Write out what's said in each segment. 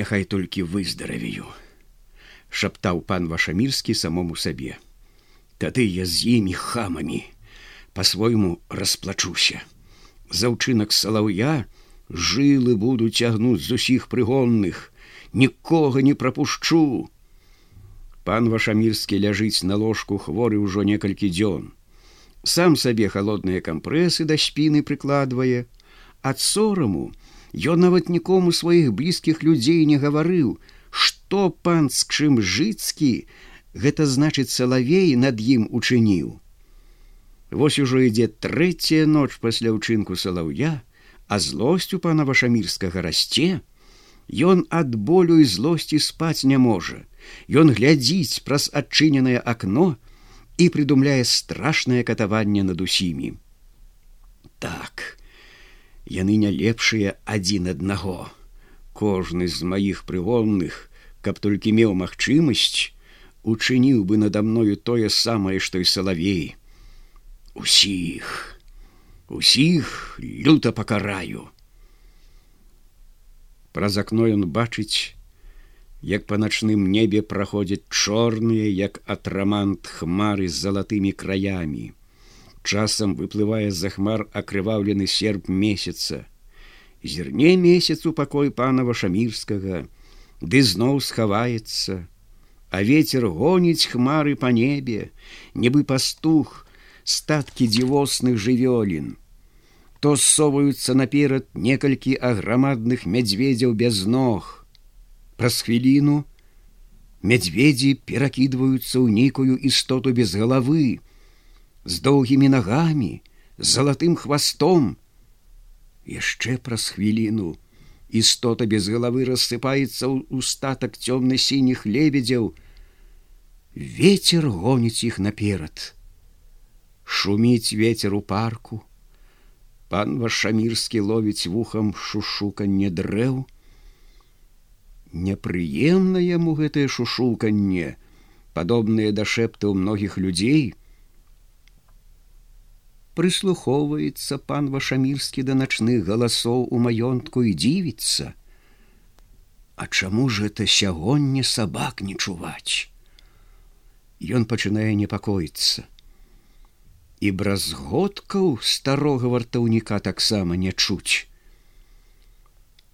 няхай толькі выздаравею шаптаў пан вашамірскі самому сабе тады я з імі хамамі по-свойму расплачуся. За ўчынак салаўя жылы буду цягнуць з усіх прыгонных нікога не прапушчу пан вашамірскі ляжыць на ложку хворы ўжо некалькі дзён. Сам сабе холодныя кампрэсы да спіны прыкладвае ад сораму ён нават нікому сваіх блізкіх людзей не гаварыў што пан з чым жыцкі гэта значыць салавей над ім учыніў. Вось ужо ідзе трэцяя ноч пасля ўчынку салаўя а злосць у пана вашамірскага расце. Ён ад болю і злосці спаць не можа. Ён глядзіць праз адчыненае акно і прыдумляе страшнае катаванне над усімі. Так яны не лепшыя адзін аднаго. Кожны з маіх прыгонных каб толькі меў магчымасць учыніў бы надо мною тое самае што і салавей. Усіх усіх люта пакараю. Праз акно ён бачыць як па начным небе праходзяць чорныя як атрамант хмары з залатымі краямі часам выплывае за хмар акрываўлены серп месяца. Зірне месяц у пакой панава шамірскага ды зноў схаваецца. А ветер гоніць хмары па небе нібы пастух статкі дзівосных жывёлін. То ссоваюцца наперад некалькі аграмадных мядзведзяў без ног. Праз хвіліну мядзведзі перакідваюцца ў нейкую істоту без галавы з доўгімі нагамі залатым хвастом. Яшчэ праз хвіліну істота без галавы рассыпаецца ў статак цёмна-сініх лебедзяў. Ветер гоніць іх наперад. Шуміць ветер у парку. Пан вашамірскі ловіць вухам шушуканне дрэў. Непрыемна яму гэтае шушуканне падобныя да шэптаў многіх людзей прыслухоўваецца пан вашамірскі да начных галасоў у маёнтку і дзівіцца. А чаму ж это сягоння сабак не чуваць? Ён пачынае непакоіцца. І бразгодкаў старога вартаўніка таксама не чуць.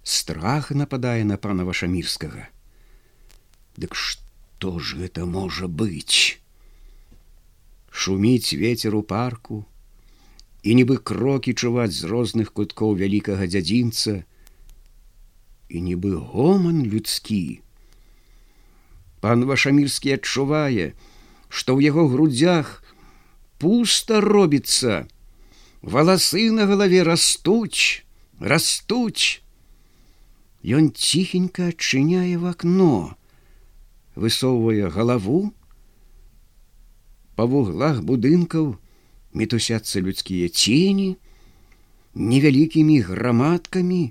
Страх нападае на пана вашамірскага. Дык што ж гэта можа быць? Шуміць ветер у парку і нібы крокі чуваць з розных куткоў вялікага дзядзінца і нібы гоман людскі. Пан вашамірскі адчувае што ў яго грудзях пуста робіцца валасы на галаве растуць растуць. Ён ціхенька адчыняе в акно высоўвае галаву. Па вуглах будынкаў мітусяцца людскія цені невялікімі грамадкамі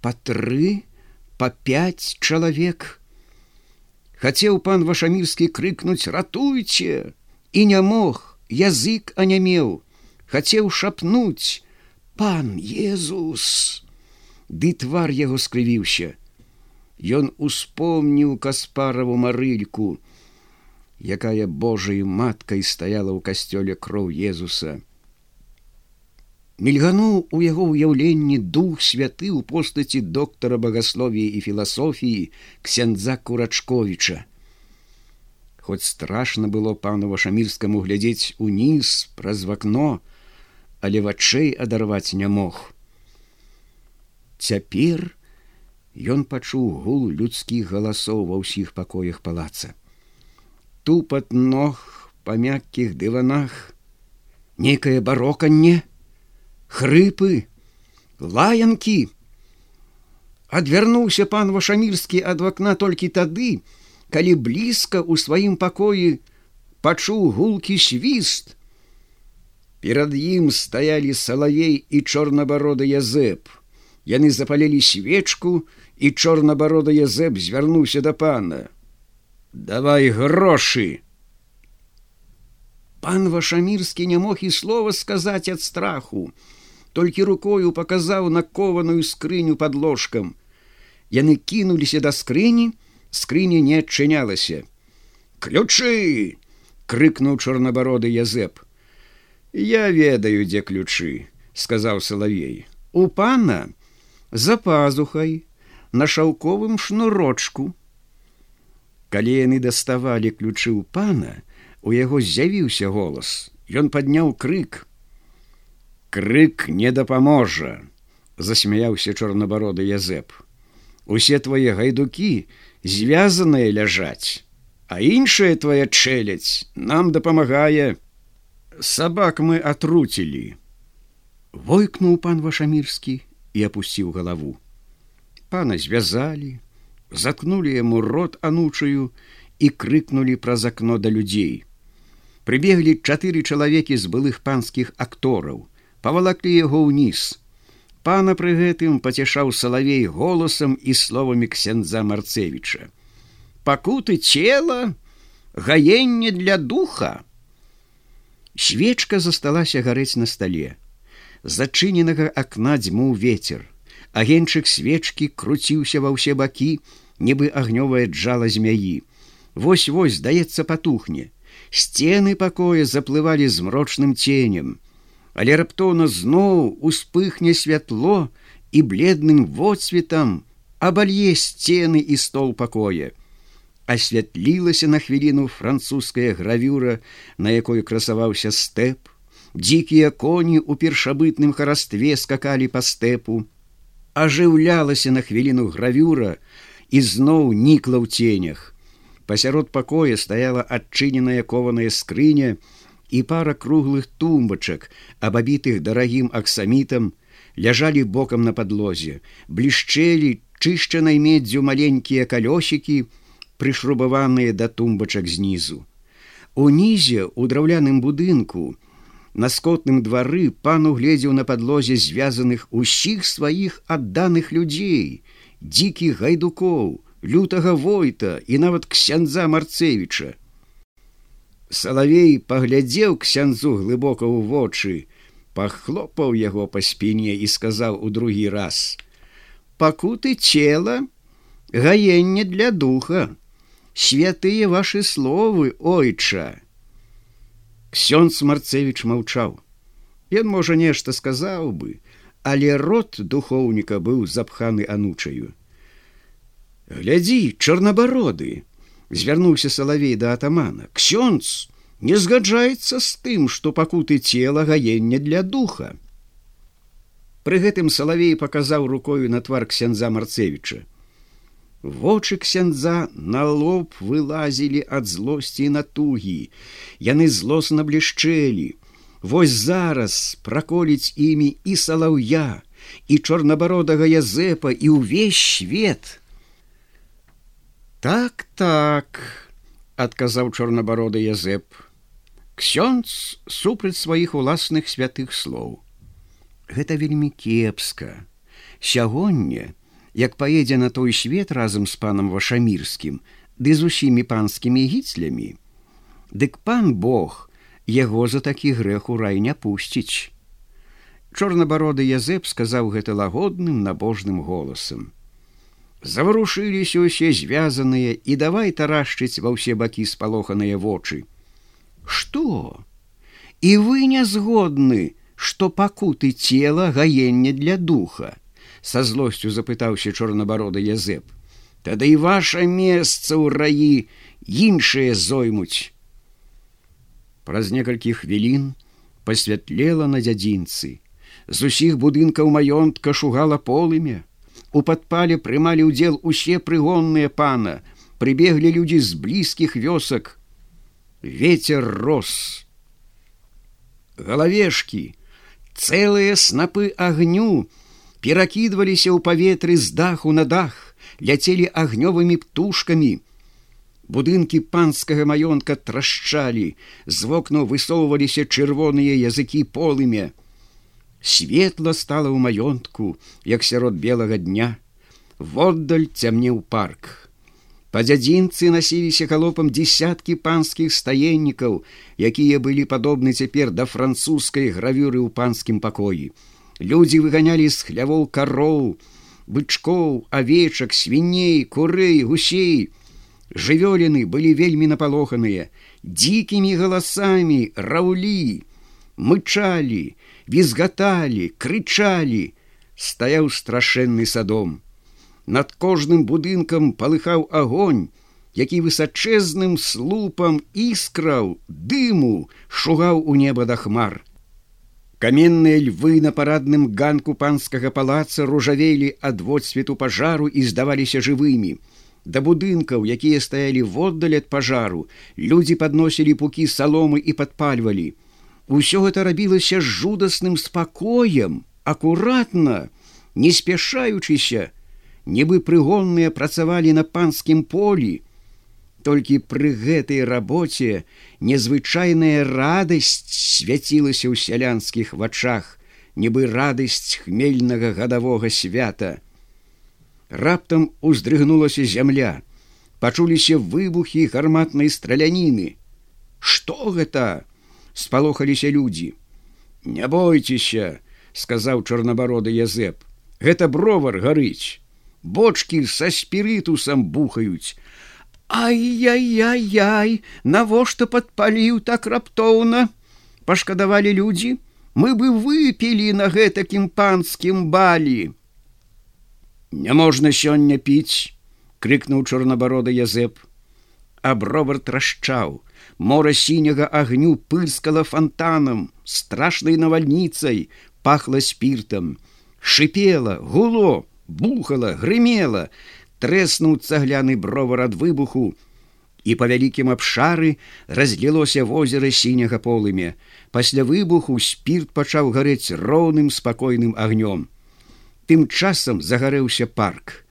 па тры па пять чалавек. Хацеў пан вашамірскі крыкнуць ратуйце! І не мог язык анямеў. Хацеў шапнуць пан Езус! Ды твар яго скрывіўся. Ён успомніў каспараву марыльку якая Божай маткай стаяла ў касцёле кроў Езуса. Мільгануў у яго ўяўленні дух святы ў постаці доктара багасловіі і філасофіі ксяндза курачковіча. Хоць страшна было пану вашамірскаму глядзець уніз праз вакно, але вачэй адарваць не мог. Цяпер ён пачуў гул людскіх галасоў ва ўсіх пакоях палаца тупат ног па мяккіх дыванах, некае бароканне, хрыпы, лаянкі. Адвярнуўся пан вашамірскі ад вакна толькі тады, калі блізка ў сваім пакоі пачуў гулкі свіст. Перад ім стаялі салавей і чорнабарода язэп. Яны запалілі свечку, і чорнабарода язэп звярнуўся да пана давай грошы пан вашамірскі не мог і слова сказаць ад страху толькі рукою паказаў на кованую скрыню под ложкам Яны кінуліся да скрыні, скрыня не адчынялася. Ключы! крыкнуў чорнабароды Язэп. Я ведаю, дзе ключы, сказаў салавей. У пана за пазухай на шаўковым шнурочку. Калі яны даставалі ключы ў пана, у яго з'явіўся голас. Ён падняў крык. Крык не дапаможа, засмяяўся чорнабароды Язэп. Усе твае гайдукі звязаныя ляжаць, а іншая твоя чэляць нам дапамагае. Сабак мы атруцілі. Войкнуў пан вашамірскі і апусціў галаву. Пана звязалі, заткнули яму рот анучаю і крыкнули праз акно да людзей. Прыбеглі чатыры чалавекі з былых панскіх актораў, павалаклі яго ўніз. Пана пры гэтым пацяшаў салавей голасам і словамі ксяндза марцевіча. Пакуты цела, гаенне для духа. Свечка засталася гарэць на стале. Зачыненага акна дзьмуў ветер. Агеньчык свечкі круціўся ва ўсе бакі, нібы агнёвае джала змяі. Вось-вось, здаецца, патухне. Сцены пакоя заплывалі змрочным ценем. Але раптоўна зноў успыхне святло і бледным водцветам абалье сцены і стол пакоя. Асвятлілася на хвіліну французская гравюра, на якой красаваўся стэп. Дзікія коні ў першабытным харастве скакалі па стэпу, ажыўлялася на хвіліну гравюра і зноў нікла ў ценях. Пасярод пакоя стаяла адчыненая кованая скрыня і пара круглых тумбачак, абабітых дарагім аксамітам, ляжалі бокам на падлозе, блішчэлі чышчанай меддзю маленькія калёсікі, прышрубаваныя да тумбачак знізу. Унізе у драўляным будынку, На скотным двары пан угледзеў на падлозе звязаных усіх сваіх адданых людзей, дзікіх гайдукоў, лютага войта і нават ксяндза марцевіча. Салавей паглядзеў ксяндзу глыбока ў вочы, пахлопаў яго па спіне і сказаў у другі раз: « Пакуты цела, гаенне для духа, святыя ваши словы, ойча. Ксёнц марцевич маўчаў. Ён можа нешта сказаў бы, але рот духоўніка быў запханы анучаю. Глядзі, чорнабароды, звярнуўся салавей да атамана. Ксёнц не згаджаецца з тым, што пакуты цела гаення для духа. Пры гэтым салавей паказаў рукою на твар ксяндза марцевіча. Вочы ксяндза на лоб вылазілі ад злосці і натугі. Яны злосна блішчэлі. Вось зараз праколіць імі і салаўя, і чорнабародага язэпа і ўвесь свет. Так так, адказаў чорнабароды язэп. Ксёнц супраць сваіх уласных святых слоў. Гэта вельмі кепска. Сягоння, як паедзе на той свет разам з панам вашамірскім ды з усімі панскімі гіцлямі. Дык пан бог яго за такі грэх у рай не пусціць. Чорнабароды язэп сказаў гэта лагодным набожным голасам. Заварушыліся усе звязаныя і давай тарашчыць ва ўсе бакі спалоханыя вочы что і вы не згодны што пакуты цела гаення для духа са злосцю запытаўся чорнабароды язэп. Тады і ваше месца ў раі іншыя зоймуць праз некалькі хвілін пасвятлела на дзядзінцы. З усіх будынкаў маёнтка шугала полымя. У падпале прымалі ўдзел усе прыгонныя пана. Прыбеглі людзі з блізкіх вёсак. Ветер рос. Галавешкі цэлыя снапы агню перакідваліся ў паветры з даху на дах, ляцелі агнёвымі птушкамі. Будынкі панскага маёнтка трашчалі, з вокнаў высоўваліся чырвоныя языкі полымя. Светла стала ў маёнтку, як сярод белага дня. Воддаль цямнеў парк. Па дзядзінцы насіліся галопам десяткі панскіх стаеннікаў, якія былі падобны цяпер да французскай гравюры ў панскім пакоі. Людзі выганялі з хлявоў кароў, бычкоў, авечак, свіней, курэй, гусей. Жывёліны былі вельмі напалоханыя, дзікімі галасамі раўлі, мычалі, візгаталі, крычалі, стаяў страшэнны садом. Над кожным будынкам палыхаў агонь, які высачэзным слупам іскраў, дыму шугаў у неба да хмар. Каменныя львы на парадным ганку панскага палаца ружавелі ад водсвету пажару і здаваліся жывымі. Да будынкаў, якія стаялі воддаль ад пажару, людзі падносілі пукі саломы і падпальвалі. Усё гэта рабілася з жудасным спакоем, акуратна, не спяшаючыся, нібы прыгонныя працавалі на панскім полі, Толькі пры гэтай рабоце незвычайная радасць свяцілася ў сялянскіх вачах, нібы радасць хмельнага гадавога свята. Раптам уздрыгнулася зямля, пачуліся выбухі гарматнай страляніны. Што гэта? спалохаліся людзі. Не бойцеся, сказаў чорнабароды Язэп. Гэта бровар гарыць. Бочкі са спірытусам бухаюць, Ай-яй-яй-яй, навошта падпаліў так раптоўна. Пашкадавалі людзі, мы бы выпілі на гэтакім панскім балі. Няможна сёння піць, крыкнуў чорнабарода Язэп. Абровар трашчаў, мора сіняга агню пыльскала фонтанам, страшнай навальніцай, пахла спіртам, шипела, гуло, бухала, грымела, трэснуў цагляны бровар ад выбуху і па вялікім абшары разлілося возера сіняга полымя. Пасля выбуху спірт пачаў гарэць роўным спакойным агнём. Тым часам загарэўся парк.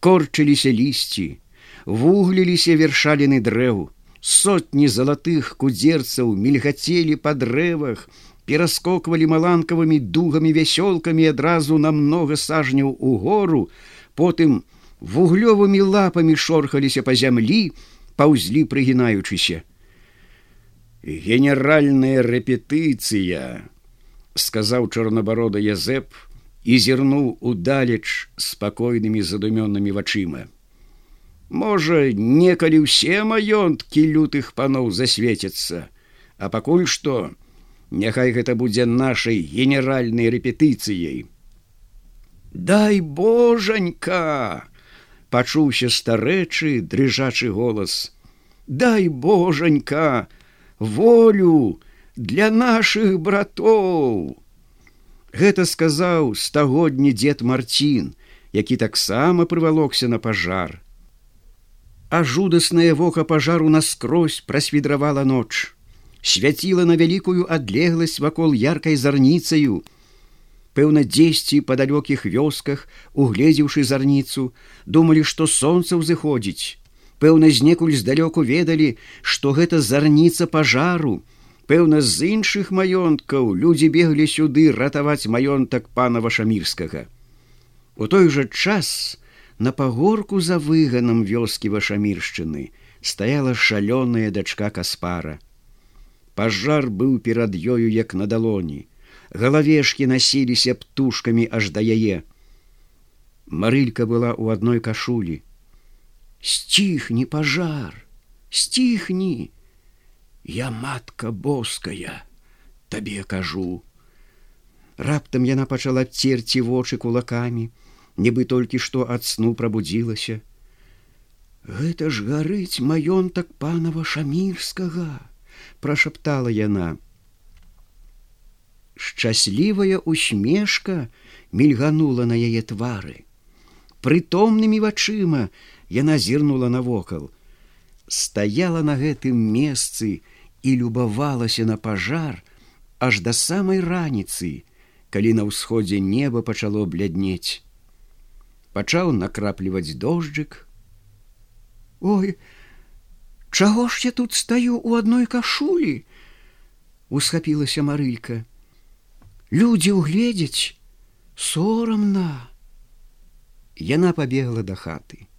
Корчыліся лісці вугліліся вершаліны дрэў. Сотні залатых кудзерцаў мільгацелі па дрэвах пераскоквалі маланкавымі дугамі вясёлкамі адразу на многа сажняў у гору потым вуглёвымі лапамі шорхаліся па зямлі, паўзлі прыгінаючыся. Генеральная рэпетыцыя, сказаў чорнабарода Язэп і зірнуў удалеч спакойнымі задумённымі вачыма. Можа, некалі ўсе маёнткі лютых паноў засвецяцца, а пакуль што, няхай гэта будзе нашай генеральнай рэпетыцыяй. Дай божанька! Пачуўся старэчы дрыжачы голас. Дай божанька волю для наших братоў! Гэта сказаў стагодні дзед марцін які таксама прывалокся на пажар. А жудаснае вока пажару наскрозь прасвідравала ноч. Свяціла на вялікую адлегласць вакол яркай зарніцаю пэўна дзесьці па далёкіх вёсках угледзеўшы зарніцу думалі што сонца ўзыходзіць. Пэўна знекуль здалёку ведалі што гэта зарніца пажару. Пэўна з іншых маёнткаў людзі беглі сюды ратаваць маёнтак пана вашамірскага. У той жа час на пагорку за выганам вёскі вашаміршчыны стаяла шалёная дачка каспара. Пажар быў перад ёю як на далоні галавешкі насіліся птушкамі аж да яе. Марылька была ў адной кашулі. Сціхні пажар, сціхні, Я матка боская, табе кажу. Раптам яна пачала церці вочы кулакамі, нібы толькі што ад сну прабудзілася. Гэта ж гарыць маёнтак панава шамірскага, прашаптала яна шчаслівая усмешка мільганула на яе твары. Прытомнымі вачыма яна зірнула навокал, стаяла на гэтым месцы і любавалася на пажар аж да самай раніцы, калі на ўсходзе неба пачало бляднець. Пачаў накрапліваць дожджык. Ой, чаго ж я тут стаю у адной кашулі? Усхапілася марылька Людзі ўгледзяць сорамна. Яна пабегла да хаты.